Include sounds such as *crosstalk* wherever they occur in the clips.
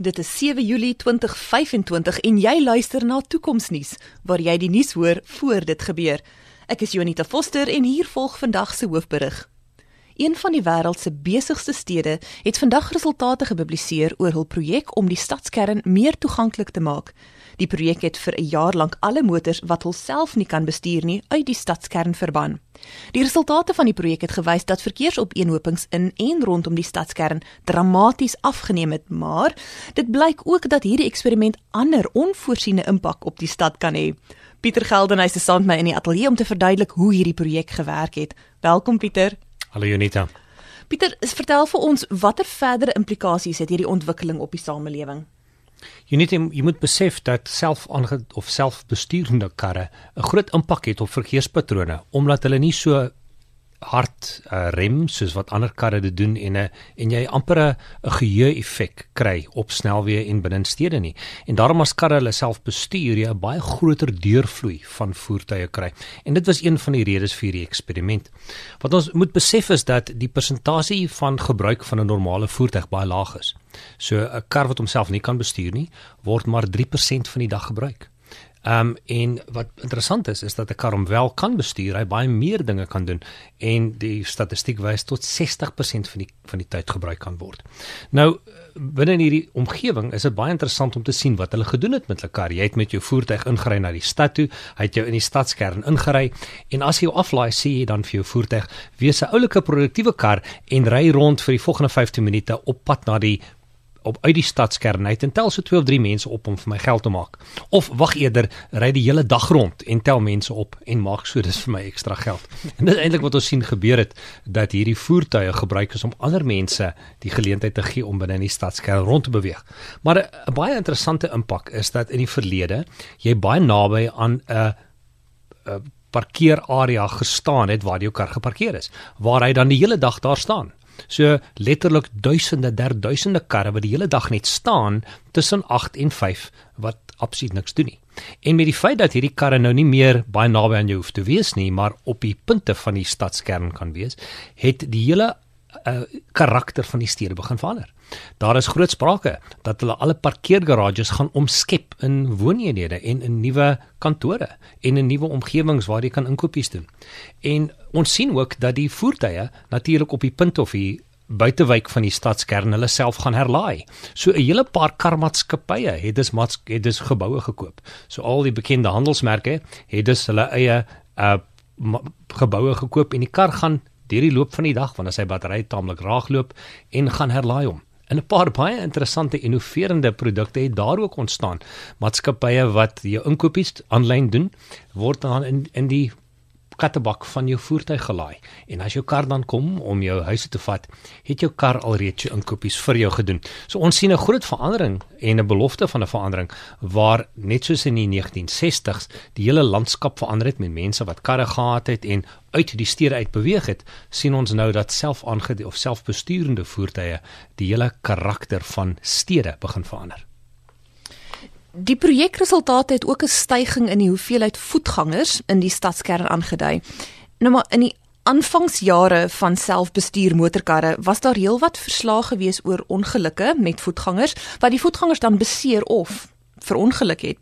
Dit is 7 Julie 2025 en jy luister na Toekomsnuus waar jy die nuus hoor voor dit gebeur. Ek is Jonita Foster en hier volg vandag se hoofberig. Een van die wêreld se besigste stede het vandag resultate gepubliseer oor hul projek om die stadskern meer toeganklik te maak. Die projek het vir 'n jaar lank alle motors wat hulself nie kan bestuur nie uit die stadskern verban. Die resultate van die projek het gewys dat verkeersopeenhopings in en rondom die stadskern dramaties afgeneem het, maar dit blyk ook dat hierdie eksperiment ander onvoorsiene impak op die stad kan hê. Pieter Geldenhuys is saam met my in die ateljee om te verduidelik hoe hierdie projek gewerk het. Welkom Pieter. Hallo Jonita. Pieter, vertel vir ons watter verdere implikasies het hierdie ontwikkeling op die samelewing? Jy net jy moet besef dat self of selfbestuurende karre 'n groot impak het op verkeerspatrone omdat hulle nie so hard uh, rem soos wat ander karre dit doen en 'n uh, en jy amper 'n geheue effek kry op snelweë en binne stede nie. En daarom as karre hulle self bestuur, jy 'n baie groter deurvloei van voertuie kry. En dit was een van die redes vir hierdie eksperiment. Wat ons moet besef is dat die persentasie van gebruik van 'n normale voertuig baie laag is. So 'n kar wat homself nie kan bestuur nie, word maar 3% van die dag gebruik. Ehm um, en wat interessant is is dat 'n kar hom wel kan bestuur, hy baie meer dinge kan doen en die statistiek wys tot 60% van die van die tyd gebruik kan word. Nou binne in hierdie omgewing is dit baie interessant om te sien wat hulle gedoen het met hulle kar. Jy het met jou voertuig ingery na die stad toe, hy het jou in die stadskern ingery en as jy jou aflaai, sê jy dan vir jou voertuig: "Wees 'n oulike produktiewe kar en ry rond vir die volgende 15 minute op pad na die op uit die stadskern uit en tel so 2 of 3 mense op om vir my geld te maak. Of wag eerder, ry die hele dag rond en tel mense op en maak so dis vir my ekstra geld. En dit is eintlik wat ons sien gebeur het dat hierdie voertuie gebruik is om ander mense die geleentheid te gee om binne in die stadskern rond te beweeg. Maar 'n baie interessante impak is dat in die verlede jy baie naby aan 'n parkeerarea gestaan het waar jou kar geparkeer is, waar hy dan die hele dag daar staan. So letterlik duisende, derduisende karre wat die hele dag net staan tussen 8 en 5 wat absoluut niks doen nie. En met die feit dat hierdie karre nou nie meer baie naby aan jou hoef te wees nie, maar op die punte van die stadskern kan wees, het die hele uh, karakter van die stede begin verander. Daar is groot sprake dat hulle alle parkeergarages gaan omskep in wooneenhede en in nuwe kantore en in nuwe omgewings waar jy kan inkopies doen. En ons sien ook dat die voertuie natuurlik op die punt of die buitewyk van die stadskern hulle self gaan herlaai. So 'n hele paar karmaatskappye het dus mats het dus geboue gekoop. So al die bekende handelsmerke het dus hulle eie uh geboue gekoop en die kar gaan deur die loop van die dag wanneer sy battery taamlik raagloop en gaan herlaai hom. En 'n paar baie interessante innoverende produkte het daar ook ontstaan. Maatskappye wat jou inkopies aanlyn doen, word dan in in die kattebak van jou voertuig gelaai. En as jou kar dan kom om jou huis te vat, het jou kar alreeds jou inkopies vir jou gedoen. So ons sien 'n groot verandering en 'n belofte van 'n verandering waar net soos in die 1960s die hele landskap verander het met mense wat karre gehad het en uit die stede uit beweeg het, sien ons nou dat selfaangede of selfbesturende voertuie die hele karakter van stede begin verander. Die projekresultate het ook 'n stygings in die hoeveelheid voetgangers in die stadskern aangedui. Nou maar in die aanvangsjare van selfbestuur motorkarre was daar heelwat verslae gewees oor ongelukke met voetgangers wat die voetgangers dan beseer of verongeluk het.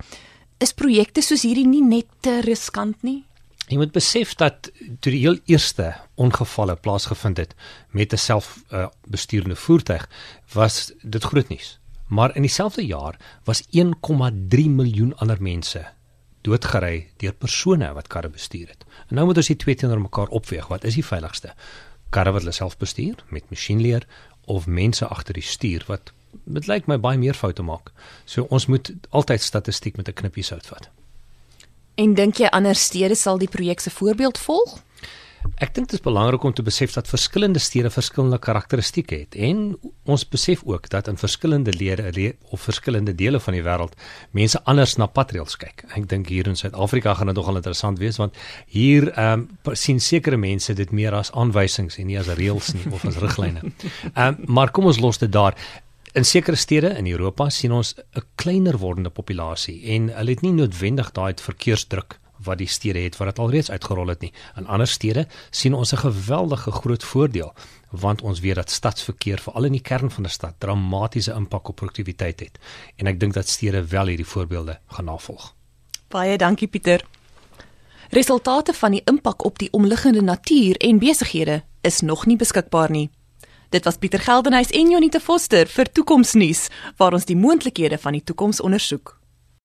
Is projekte soos hierdie nie net te riskant nie? Jy moet besef dat toe die heel eerste ongevalle plaasgevind het met 'n selfbestuurende uh, voertuig, was dit groot nuus. Maar in dieselfde jaar was 1,3 miljoen ander mense doodgery deur persone wat karre bestuur het. En nou moet ons die twee teenoor mekaar opweeg. Wat is die veiligste? Karre wat hulle self bestuur met masjienleer of mense agter die stuur wat dit lyk my baie meer foute maak. So ons moet altyd statistiek met 'n knippie sout vat. En dink jy ander stede sal die projek se voorbeeld volg? Ek dink dit is belangrik om te besef dat verskillende stede verskillende karakteristikke het en ons besef ook dat in verskillende lede of verskillende dele van die wêreld mense anders na patrails kyk. Ek dink hier in Suid-Afrika gaan dit nogal interessant wees want hier ehm um, sien sekere mense dit meer as aanwysings en nie as reëls nie of as riglyne. *laughs* Ehm um, maar kom ons los dit daar. In sekere stede in Europa sien ons 'n kleiner wordende populasie en hulle het nie noodwendig daai verkeersdruk wat die stede het wat dit alreeds uitgerol het nie. In ander stede sien ons 'n geweldige groot voordeel want ons weet dat stadsverkeer veral in die kern van 'n stad dramatiese impak op produktiwiteit het. En ek dink dat stede wel hierdie voorbeelde gaan navolg. Baie dankie Pieter. Resultate van die impak op die omliggende natuur en besighede is nog nie beskikbaar nie. Dit was Pieter Geldenhuys en Jonita Foster vir Toekomsnuus waar ons die moontlikhede van die toekoms ondersoek.